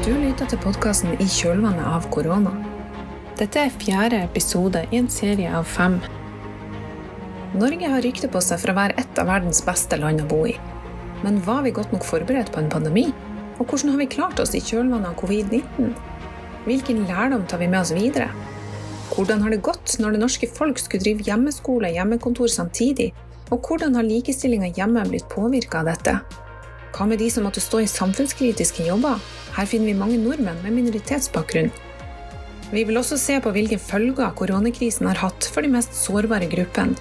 Du lytter til podkasten I kjølvannet av korona. Dette er fjerde episode i en serie av fem. Norge har rykte på seg for å være et av verdens beste land å bo i. Men var vi godt nok forberedt på en pandemi? Og hvordan har vi klart oss i kjølvannet av covid-19? Hvilken lærdom tar vi med oss videre? Hvordan har det gått når det norske folk skulle drive hjemmeskole og hjemmekontor samtidig? Og hvordan har likestillinga hjemme blitt påvirka av dette? Hva med de som måtte stå i samfunnskritiske jobber? Her finner vi mange nordmenn med minoritetsbakgrunn. Vi vil også se på hvilke følger koronakrisen har hatt for de mest sårbare gruppene.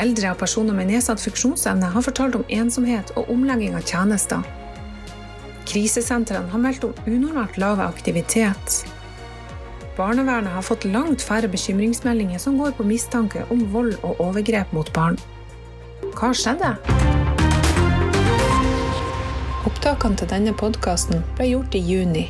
Eldre og personer med nedsatt funksjonsevne har fortalt om ensomhet og omlegging av tjenester. Krisesentrene har meldt om unormalt lav aktivitet. Barnevernet har fått langt færre bekymringsmeldinger som går på mistanke om vold og overgrep mot barn. Hva skjedde? Opptakene til denne podkasten ble gjort i juni.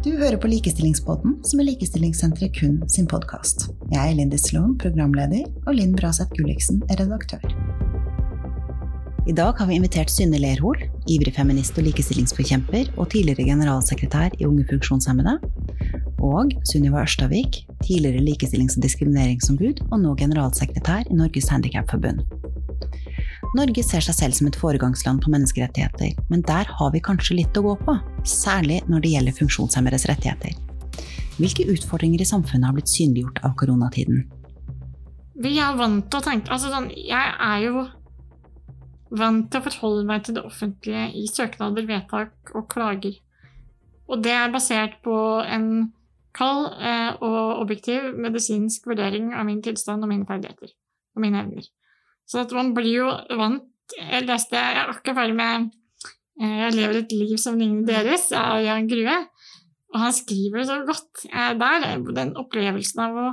Du hører på Likestillingspodden, som er Likestillingssenteret kun sin podkast. Jeg er Lindy Sloan, programleder, og Linn Braseth Gulliksen er redaktør. I dag har vi invitert Synne Lerhol, ivrig feminist og likestillingsforkjemper og tidligere generalsekretær i Unge funksjonshemmede, og Sunniva Ørstavik, tidligere likestillings- og diskrimineringsombud og nå generalsekretær i Norges Handikapforbund. Norge ser seg selv som et foregangsland på menneskerettigheter, men der har vi kanskje litt å gå på, særlig når det gjelder funksjonshemmedes rettigheter. Hvilke utfordringer i samfunnet har blitt synliggjort av koronatiden? Vi er vant til å tenke altså sånn, Jeg er jo vant til å forholde meg til det offentlige i søknader, vedtak og klager. Og det er basert på en kald eh, og objektiv medisinsk vurdering av min tilstand og mine ferdigheter og mine evner. Så at man blir jo vant Jeg leste Jeg er akkurat ferdig med eh, 'Jeg lever et liv som ligner deres' av Jan Grue. Og han skriver så godt eh, der. Den opplevelsen av å,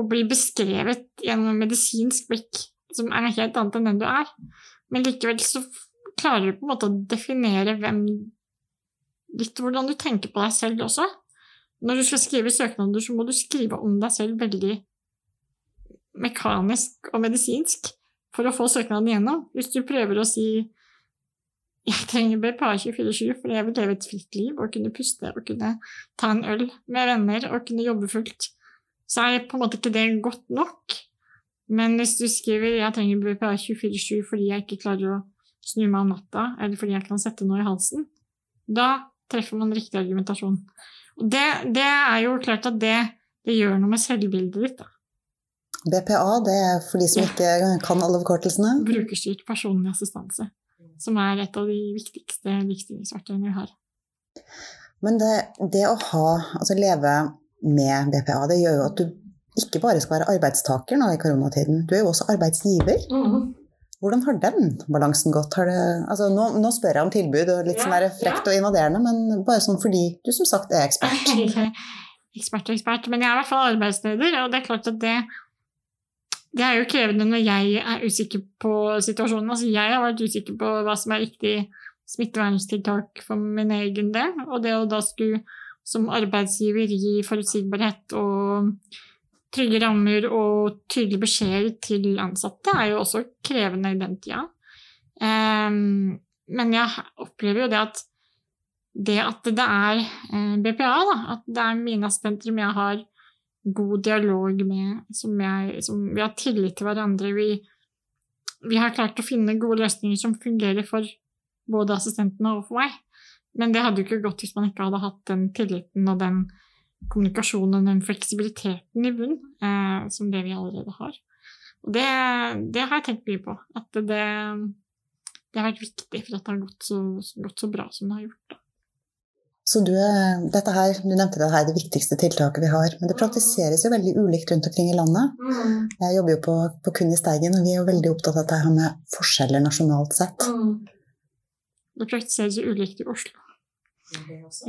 å bli beskrevet gjennom medisinsk blikk som er helt annet enn den du er. Men likevel så klarer du på en måte å definere hvem Litt hvordan du tenker på deg selv også. Når du skal skrive søknader, så må du skrive om deg selv veldig mekanisk og medisinsk for å få søknaden igjennom. Hvis du prøver å si jeg trenger BPA 24-7 fordi jeg vil leve et fritt liv og kunne puste og kunne ta en øl med venner og kunne jobbe fullt, så er på en måte ikke det godt nok. Men hvis du skriver 'jeg trenger BPA 24-7 fordi jeg ikke klarer å snu meg om natta', eller fordi jeg kan sette noe i halsen, da treffer man riktig argumentasjon. Og det, det er jo klart at det, det gjør noe med selvbildet ditt. da. BPA, det er for de som ikke kan alle forkortelsene? Brukerstyrt personlig assistanse. Som er et av de viktigste likestillingsverktøyene vi har. Men det, det å ha, altså leve med BPA, det gjør jo at du ikke bare skal være arbeidstaker nå i koronatiden, du er jo også arbeidsgiver. Mm. Hvordan har den balansen gått? Det, altså nå, nå, spør jeg om tilbud, og litt sånn der frekt og invaderende, men bare sånn fordi du som sagt er ekspert. ekspert og ekspert, men jeg er i hvert fall arbeidsleder, og det er klart at det det er jo krevende når jeg er usikker på situasjonen. Altså, jeg har vært usikker på hva som er riktig smitteverntiltak for min egen del. Og det å da skulle som arbeidsgiver gi forutsigbarhet og trygge rammer og tydelige beskjeder til ansatte, er jo også krevende i den tida. Um, men jeg opplever jo det at det at det er eh, BPA, da, at det er mine assistenter som jeg har god dialog med, som, jeg, som vi har tillit til hverandre. Vi, vi, har klart å finne gode løsninger som fungerer for både assistentene og for meg. Men det hadde jo ikke gått hvis man ikke hadde hatt den tilliten og den kommunikasjonen og den fleksibiliteten i bunn eh, som det vi allerede har. Og det, det, har jeg tenkt mye på. At det, det, har vært viktig for at det har gått så, gått så bra som det har gjort. Da. Så du, dette her, du nevnte det her det viktigste tiltaket vi har. Men det praktiseres jo veldig ulikt rundt omkring i landet. Mm. Jeg jobber jo på, på Kun i Steigen, og vi er jo veldig opptatt av dette her med forskjeller nasjonalt sett. Mm. Det praktiseres jo ulikt i Oslo.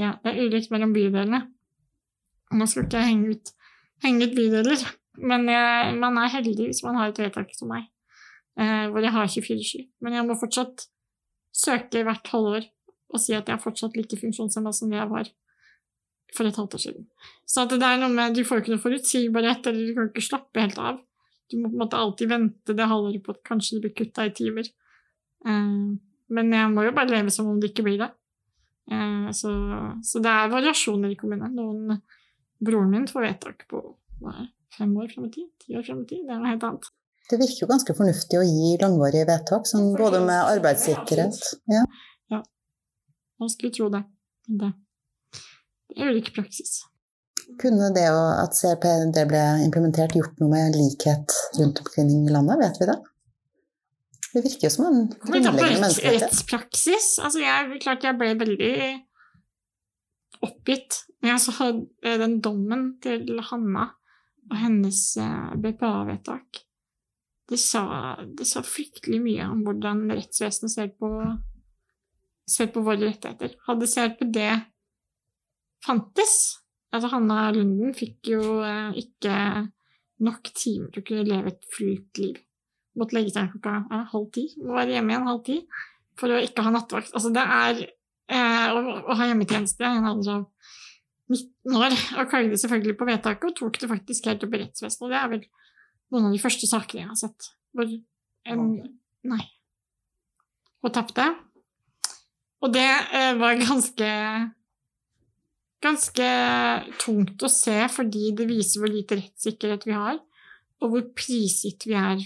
Ja, det er ulikt mellom bydelene. Nå skal ikke jeg henge ut, henge ut bydeler, men jeg, man er heldig hvis man har et vedtak som meg, eh, hvor jeg har 24-7. Men jeg må fortsatt søke hvert halvår og si at jeg er fortsatt like funksjonshemma som jeg var for et halvt år siden. Så det er noe med, du får ikke noe forutsigbarhet, eller du kan ikke slappe helt av. Du må på en måte alltid vente det halvåret på at kanskje det blir kutta i timer. Eh, men jeg må jo bare leve som om det ikke blir det. Eh, så, så, det er variasjoner i kommunen. Noen, broren min får vedtak på hva fem år frem i tid, ti år frem i tid. Det er noe helt annet. Det virker jo ganske fornuftig å gi langvarige vedtak, sånn både med arbeidssikkerhet ja. Man skulle tro det. Det, det er ulik praksis. Kunne det at CRPD ble implementert, gjort noe med likhet rundt omkring i landet? Vet vi det? Det virker jo som en grunnleggende menneskerettighet. Rettspraksis? Altså, jeg, klart jeg ble veldig oppgitt når jeg så den dommen til Hanna og hennes eh, BPA-vedtak. Det det sa, fryktelig mye om hvordan rettsvesenet ser på, ser på våre rettigheter. Hadde CRPD fantes Altså, Hanna Lunden fikk jo eh, ikke nok timer til å kunne leve et fullt liv måtte legge seg klokka ja, halv ti. Må være hjemme igjen halv ti for å ikke ha nattevakt. Altså, det er eh, å, å, ha hjemmetjeneste i en alder av 19 år, og klagde selvfølgelig på vedtaket, og tok det faktisk helt opp i rettsvesenet. Det er vel noen av de første sakene jeg har sett hvor en Nei. Og tapte. Og det eh, var ganske ganske tungt å se, fordi det viser hvor lite rettssikkerhet vi har, og hvor prisgitt vi er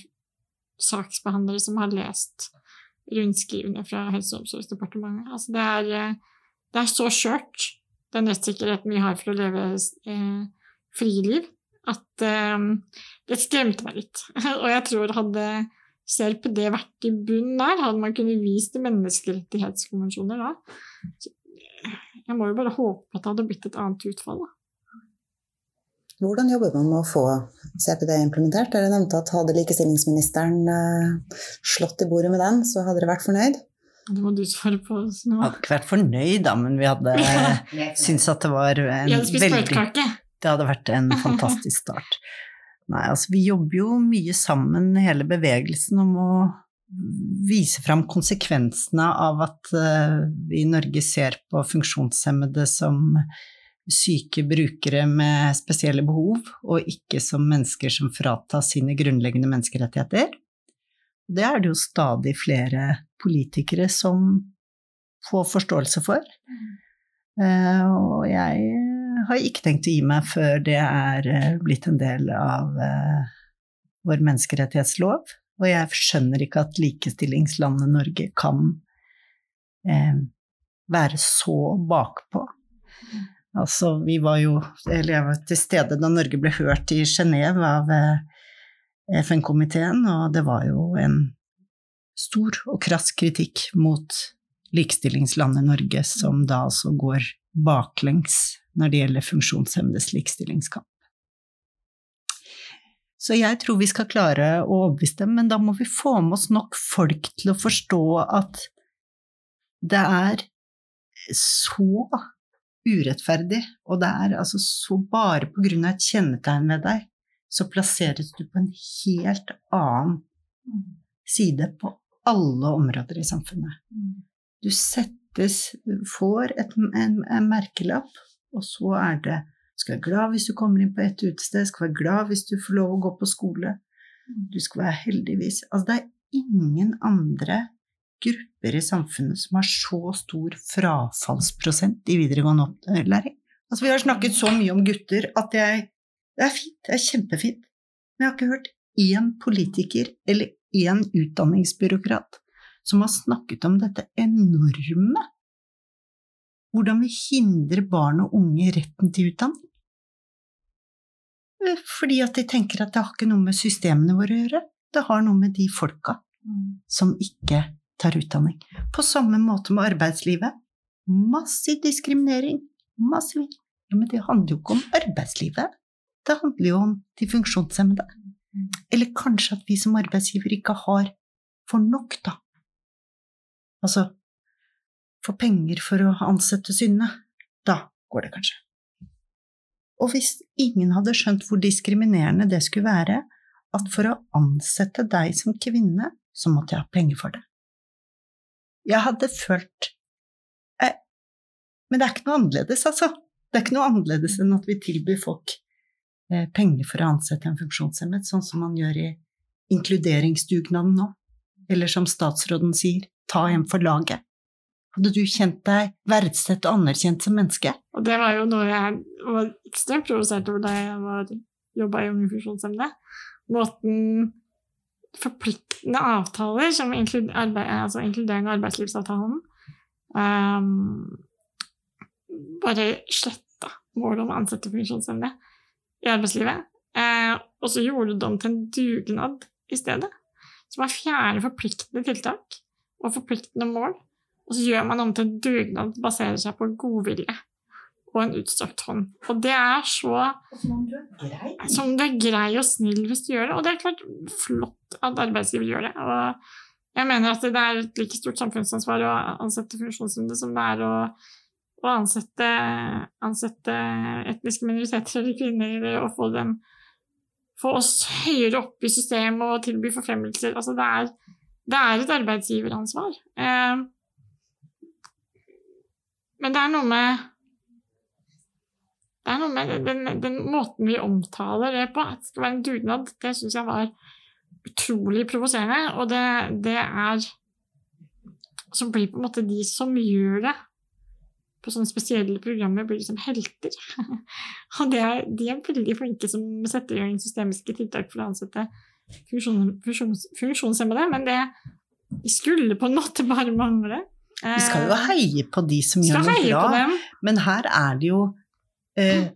saksbehandlere som har lest rundskrivene fra Helse- og omsorgsdepartementet. Altså det, er, eh, det er så skjørt, den rettssikkerheten vi har for å leve eh, friliv, at eh, det skremte meg litt. og jeg tror hadde CRPD vært i bunnen der, hadde man kunnet vist til menneskerettighetskonvensjoner da. Eh, jeg må jo bare håpe at det hadde blitt et annet utfall. da. Hvordan jobber man med å få CPD implementert? Dere nevnte at hadde likestillingsministeren eh, slått i bordet med den, så hadde dere vært fornøyd? Det må du svare på. Sånn. hadde ikke vært fornøyd, da, men vi hadde syntes at det var en veldig Det hadde vært en fantastisk start. Nei, altså vi jobber jo mye sammen, hele bevegelsen, om å vise fram konsekvensene av at uh, vi i Norge ser på funksjonshemmede som syke brukere med spesielle behov, og ikke som mennesker som fratas sine grunnleggende menneskerettigheter. Det er det jo stadig flere politikere som får forståelse for. Eh, og jeg har jeg ikke tenkt å gi meg før det er eh, blitt en del av eh, vår menneskerettighetslov. Og jeg skjønner ikke at likestillingslandet Norge kan være så bakpå. Altså, vi var jo Eller jeg var til stede da Norge ble hørt i Genéve av eh, FN-komiteen, og det var jo en stor og krass kritikk mot likestillingslandet Norge, som da altså går baklengs når det gjelder funksjonshemmedes likestillingskamp. Så jeg tror vi skal klare å overbevise dem, men da må vi få med oss nok folk til å forstå at det er så urettferdig, og det er altså så bare på grunn av et kjennetegn ved deg, så plasseres du på en helt annen side på alle områder i samfunnet. Du settes får et, en, en merkelapp, og så er det skal være glad hvis du kommer inn på et utested, skal være glad hvis du får lov å gå på skole. Du skal være heldigvis Altså, det er ingen andre grupper i samfunnet som har så stor frafallsprosent i videregående opplæring. Altså, vi har snakket så mye om gutter at jeg, det er fint, det er kjempefint. Men jeg har ikke hørt én politiker eller én utdanningsbyråkrat som har snakket om dette enorme hvordan vi hindrer barn og unge i retten til utdanning. Fordi at de tenker at det har ikke noe med systemene våre å gjøre, det har noe med de folka som ikke tar utdanning. På samme måte med arbeidslivet. Massiv diskriminering. Massiv ja, Men det handler jo ikke om arbeidslivet. Det handler jo om de funksjonshemmede. Eller kanskje at vi som arbeidsgiver ikke har for nok, da. Altså får penger for å ansette Synne. Da går det kanskje. Og hvis ingen hadde skjønt hvor diskriminerende det skulle være, at for å ansette deg som kvinne, så måtte jeg ha penger for det. Jeg hadde følt eh, Men det er ikke noe annerledes, altså. Det er ikke noe annerledes enn at vi tilbyr folk eh, penger for å ansette en funksjonshemmet, sånn som man gjør i inkluderingsdugnaden nå. Eller som statsråden sier, ta en for laget. Hadde du kjent deg verdsett og anerkjent som menneske? Og det var jo noe jeg var ekstremt provosert over da jeg var, jobba i Unge funksjonshemmede. Måten forpliktende avtaler, som inklud, arbeid, altså inkluderende arbeidslivsavtalen, um, bare sletta målet om å ansette funksjonshemmede i arbeidslivet. Uh, og så gjorde de dem til en dugnad i stedet. Så var fjerde forpliktende tiltak og forpliktende mål og så gjør man om til en dugnad som baserer seg på godvilje og en utstrakt hånd. Og det er så Som du er grei og snill hvis du gjør det. Og det er klart flott at arbeidsgiver gjør det. Og jeg mener at det er et like stort samfunnsansvar å ansette funksjonshemmede som det er å, å ansette, ansette, etniske minoriteter eller kvinner og få dem få oss høyere opp i systemet og tilby forfremmelser. Altså det er, det er et arbeidsgiveransvar. Eh, men det er noe med det er noe med den, den, måten vi omtaler det på, at det skal være en dugnad, det syns jeg var utrolig provoserende. Og det, det, er Som blir på en måte de som gjør det på sånne spesielle programmer, blir liksom helter. og er, de er veldig flinke som setter i gang systemiske tiltak for å ansette funksjon, funksjons, funksjonshemmede, men det skulle på en måte bare mangle. Vi skal jo heie på de som gjør noe bra, men her er det jo eh,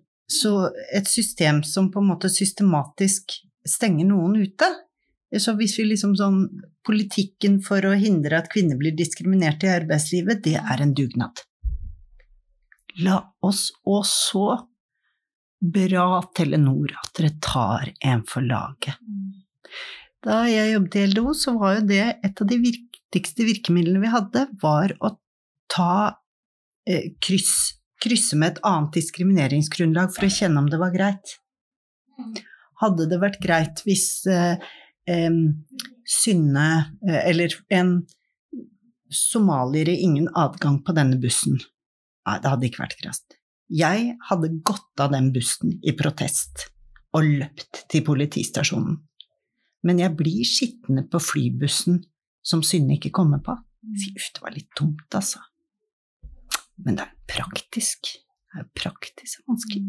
et system som på en måte systematisk stenger noen ute. Så hvis vi liksom sånn Politikken for å hindre at kvinner blir diskriminert i arbeidslivet, det er en dugnad. La oss og så bra Telenor at dere tar en for laget. Da jeg jobbet i LDO, så var jo det et av de virke viktigste virkemidlene vi hadde, var å ta eh, kryss, krysse med et annet diskrimineringsgrunnlag for å kjenne om det var greit. Hadde det vært greit hvis eh, eh, Synne eller en somaliere ingen adgang på denne bussen? Nei, det hadde ikke vært greit. Jeg hadde gått av den bussen i protest og løpt til politistasjonen. Men jeg blir sittende på flybussen som Synne ikke kommer på. Si uff, det var litt dumt, altså. Men det er praktisk. Det er jo praktisk vanskelig.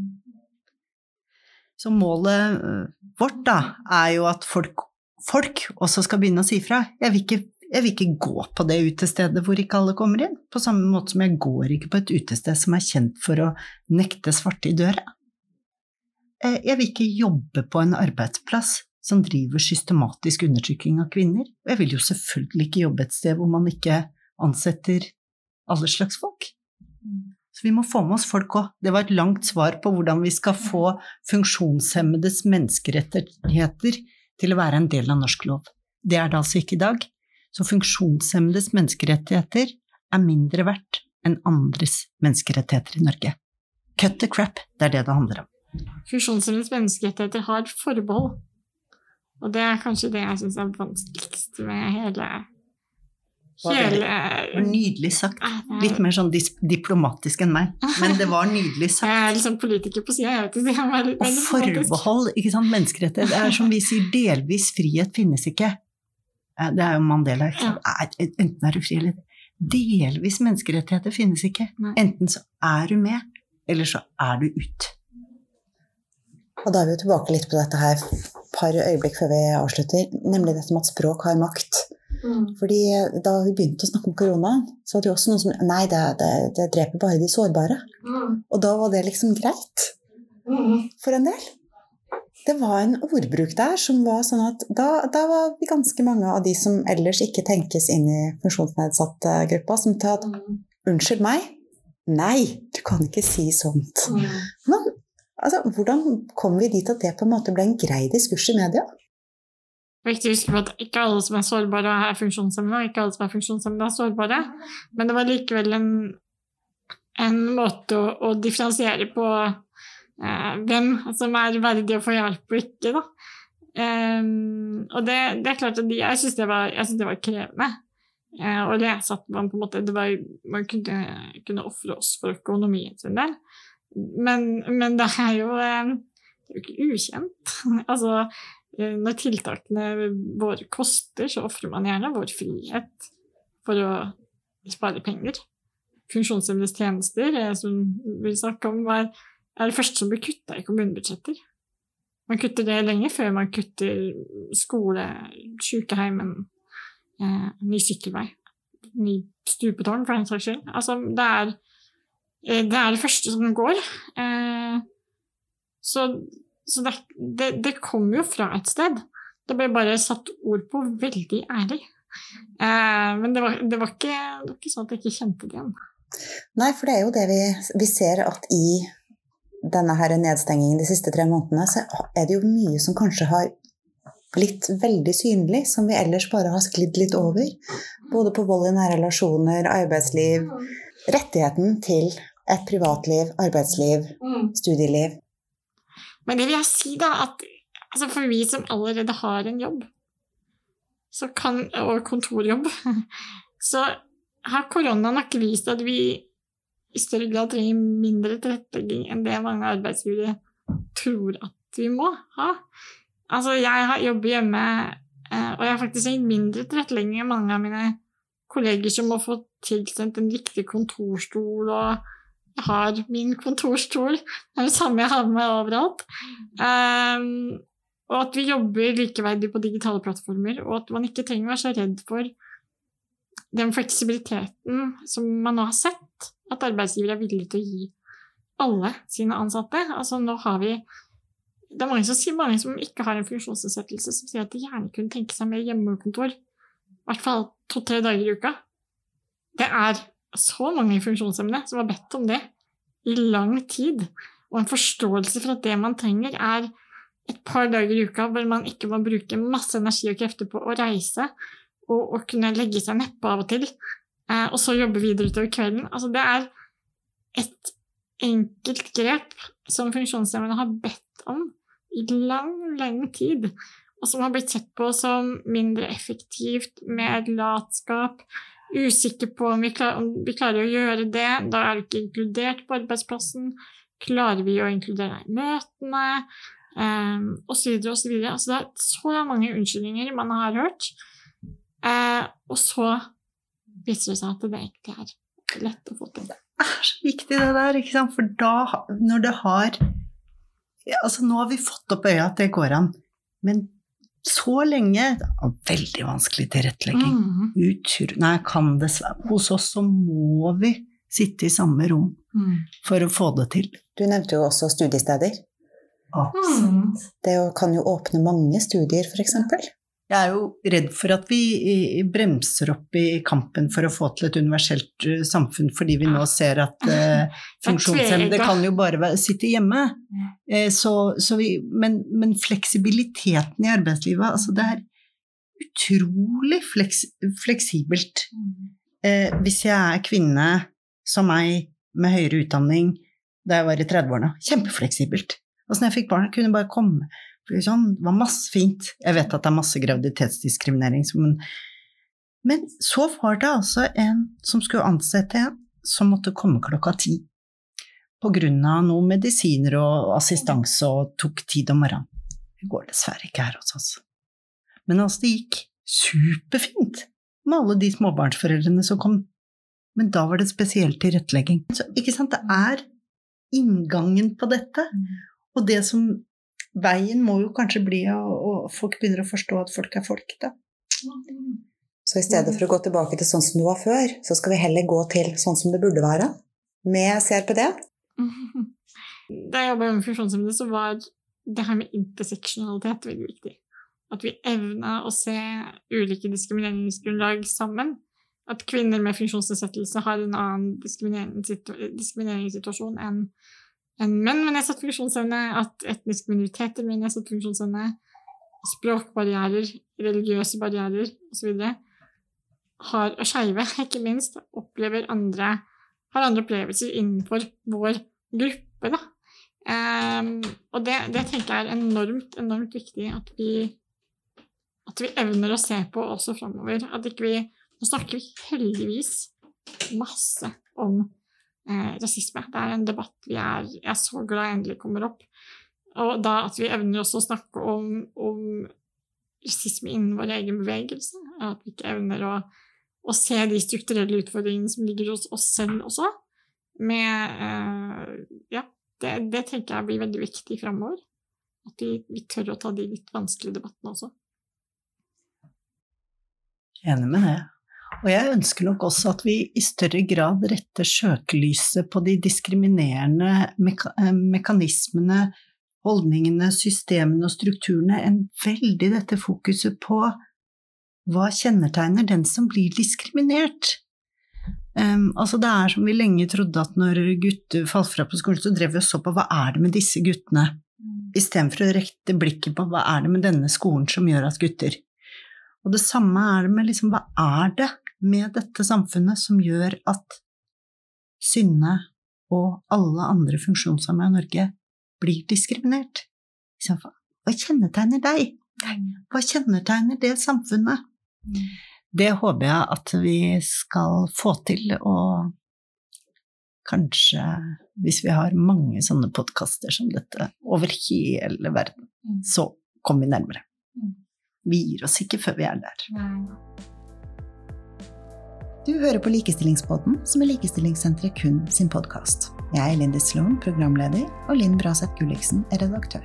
Så målet øh, vårt, da, er jo at folk, folk også skal begynne å si fra. Jeg vil, ikke, jeg vil ikke gå på det utestedet hvor ikke alle kommer inn, på samme måte som jeg går ikke på et utested som er kjent for å nekte svarte i døra. Eh, jeg vil ikke jobbe på en arbeidsplass som driver systematisk undertrykking av kvinner. Og jeg vil jo selvfølgelig ikke jobbe et sted hvor man ikke ansetter alle slags folk. Så vi må få med oss folk òg. Det var et langt svar på hvordan vi skal få funksjonshemmedes menneskerettigheter til å være en del av norsk lov. Det er det altså ikke i dag. Så funksjonshemmedes menneskerettigheter er mindre verdt enn andres menneskerettigheter i Norge. Cut the crap, det er det det handler om. Funksjonshemmedes menneskerettigheter har forbehold. Og det er kanskje det jeg syns er vanskeligst med hele Hele Nydelig sagt. Litt mer sånn diplomatisk enn meg, men det var nydelig sagt. Jeg er liksom politiker på sida, jeg vet ikke. Og forbehold, ikke sant. Menneskerettighet. Det er som vi sier, delvis frihet finnes ikke. Det er jo Mandela. Ikke sant? Enten er du fri eller Delvis menneskerettigheter finnes ikke. Enten så er du med, eller så er du ut. Og da er vi jo tilbake litt på dette her par øyeblikk før vi avslutter, nemlig dette med at språk har makt. Mm. Fordi Da vi begynte å snakke om korona, så var det jo også noen som Nei, det, det, det dreper bare de sårbare. Mm. Og da var det liksom greit. Mm. For en del. Det var en ordbruk der som var sånn at da, da var vi ganske mange av de som ellers ikke tenkes inn i funksjonsnedsatte gruppa, som tatt mm. unnskyld meg, nei, du kan ikke si sånt. Mm. Men Altså, hvordan kom vi dit at det på en måte ble en grei diskurs i media? Viktig å huske på at ikke alle som er sårbare, er funksjonshemmede, ikke alle som er funksjonshemmede, er sårbare. Men det var likevel en, en måte å, å differensiere på eh, hvem som er verdig å få hjelp og ikke. Da. Um, og det, det, er klart at de, jeg syns det, det, var krevende eh, å lese at man på en måte var, Man kunne, kunne ofre oss for økonomien sin del. Men, men det er jo eh, ikke ukjent. altså, eh, når tiltakene våre koster, så ofrer man gjerne vår frihet for å spare penger. funksjonshemmedes tjenester, som vi snakker om, er, er det første som blir kutta i kommunebudsjetter. Man kutter det lenge før man kutter skole, sykeheimen, eh, ny sykkelvei, ny stupetårn, for den saks skyld. Altså, det er, eh, det er det første som går. Eh, så, så det, det, det kommer jo fra et sted. Det ble bare satt ord på veldig ærlig. Eh, men det var, det, var ikke, det var, ikke, sånn at jeg ikke kjente det igjen. Nei, for det er jo det vi, vi ser at i denne her nedstengingen de siste tre månedene, så er det jo mye som kanskje har blitt veldig synlig, som vi ellers bare har sklidd litt over. Både på vold i nære relasjoner, arbeidsliv Rettigheten til et privatliv, arbeidsliv, studieliv. Men det vil jeg si, da, at altså for vi som allerede har en jobb, kan, og kontorjobb, så har korona nok vist at vi i større grad trenger mindre tilrettelegging enn det mange arbeidsgivere tror at vi må ha. Altså, jeg jobber hjemme, eh, og jeg har faktisk trengt mindre tilrettelegging enn mange av mine kolleger som har fått tilsendt en riktig kontorstol, og jeg har min kontorstol. Det er det samme jeg har med overalt. Um, og at vi jobber likeverdig på digitale plattformer, og at man ikke trenger å være så redd for den fleksibiliteten som man nå har sett at arbeidsgivere er villige til å gi alle sine ansatte. Altså nå har vi Det er mange som sier mange som ikke har en funksjonsnedsettelse, som sier at de gjerne kunne tenke seg mer hjemmekontor. I hvert fall to-tre dager i uka. Det er så mange funksjonshemmede som har bedt om det i lang tid. Og en forståelse for at det man trenger, er et par dager i uka hvor man ikke må bruke masse energi og krefter på å reise og, og kunne legge seg nedpå av og til, eh, og så jobbe videre utover kvelden. Altså, det er et enkelt grep som funksjonshemmede har bedt om i lang, lang tid, og som har blitt sett på som mindre effektivt, mer latskap, usikker på om vi, klarer, om vi klarer å gjøre det, da er du ikke inkludert på arbeidsplassen, klarer vi å inkludere deg i møtene, um, så videre. Altså, det er så mange unnskyldninger man har hørt. Eh, og så viser det seg at det egentlig er lett å få til. Det er så viktig det der, ikke sant? for da, når det har Altså, nå har vi fått opp øya at det går an, men så lenge Veldig vanskelig tilrettelegging. Mm. Utro, nei, kan dessverre Hos oss så må vi sitte i samme rom mm. for å få det til. Du nevnte jo også studiesteder. Absolutt. Mm. Det kan jo åpne mange studier, f.eks. Jeg er jo redd for at vi bremser opp i kampen for å få til et universelt eh, samfunn, fordi vi nå ser at uh, funksjonshemmede kan jo bare være, sitte hjemme. Uh, så, så vi, men, men, fleksibiliteten i arbeidslivet, altså det er utrolig fleks, fleksibelt. Uh, hvis jeg er kvinne som meg med høyere utdanning da jeg var i 30-årene, kjempefleksibelt. Altså når jeg fikk barn, jeg kunne bare komme det var masse fint. Jeg vet at det er masse graviditetsdiskriminering, men, men så var det altså en som skulle ansette en, som måtte komme klokka ti. På grunn av noen medisiner og assistanse og tok tid om morgenen. Det går dessverre ikke her hos oss. Men altså, det gikk superfint med alle de småbarnsforeldrene som kom. Men da var det spesielt tilrettelegging. Så ikke sant, det er inngangen på dette. Mm. Og det som veien må jo kanskje bli at folk begynner å forstå at folk er folk, da. Så i stedet for å gå tilbake til sånn som du var før, så skal vi heller gå til sånn som det burde være, med CRPD? Da jeg jobba med funksjonshemmede, så var det her med interseksjonalitet veldig viktig. At vi evna å se ulike diskrimineringsgrunnlag sammen. At kvinner med funksjonsnedsettelse har en annen diskrimineringssituasjon enn enn menn med nedsatt funksjonsevne, at etniske minoriteter med nedsatt funksjonsevne, språkbarrierer, religiøse barrierer osv. har, og skeive, ikke minst, opplever andre har andre opplevelser innenfor vår gruppe, da. Um, og det, det, tenker jeg er enormt, enormt viktig at vi, at vi evner å se på også framover. At ikke vi Nå snakker vi heldigvis masse om eh, rasisme. Det er en debatt vi er Jeg er så glad endelig kommer opp. Og da at vi evner også å snakke om, om rasisme innen vår egen bevegelse. At vi ikke evner å, å se de strukturelle utfordringene som ligger hos oss selv også. Med eh, Ja, det, det, tenker jeg blir veldig viktig framover. At vi, vi, tør å ta de litt vanskelige debattene også. Enig med det. Og jeg ønsker nok også at vi i større grad retter søkelyset på de diskriminerende meka eh, mekanismene, holdningene, systemene og strukturene, enn veldig dette fokuset på hva kjennetegner den som blir diskriminert? Um, altså det er som vi lenge trodde at når gutter falt fra på skolen, så drev vi og så på hva er det med disse guttene, istedenfor å rette blikket på hva er det med denne skolen som gjør at gutter Og det samme er det med liksom hva er det med dette samfunnet som gjør at Synne og alle andre funksjonshemmede i Norge blir diskriminert? Hva kjennetegner deg? Hva kjennetegner det samfunnet? Det håper jeg at vi skal få til, og kanskje, hvis vi har mange sånne podkaster som dette over hele verden, mm. så kommer vi nærmere. Mm. Vi gir oss ikke før vi er der. Du hører på Likestillingspodden, som er Likestillingssenteret kun sin podkast. Jeg er Lindy Sloan, programleder, og Linn Braseth Gulliksen er redaktør.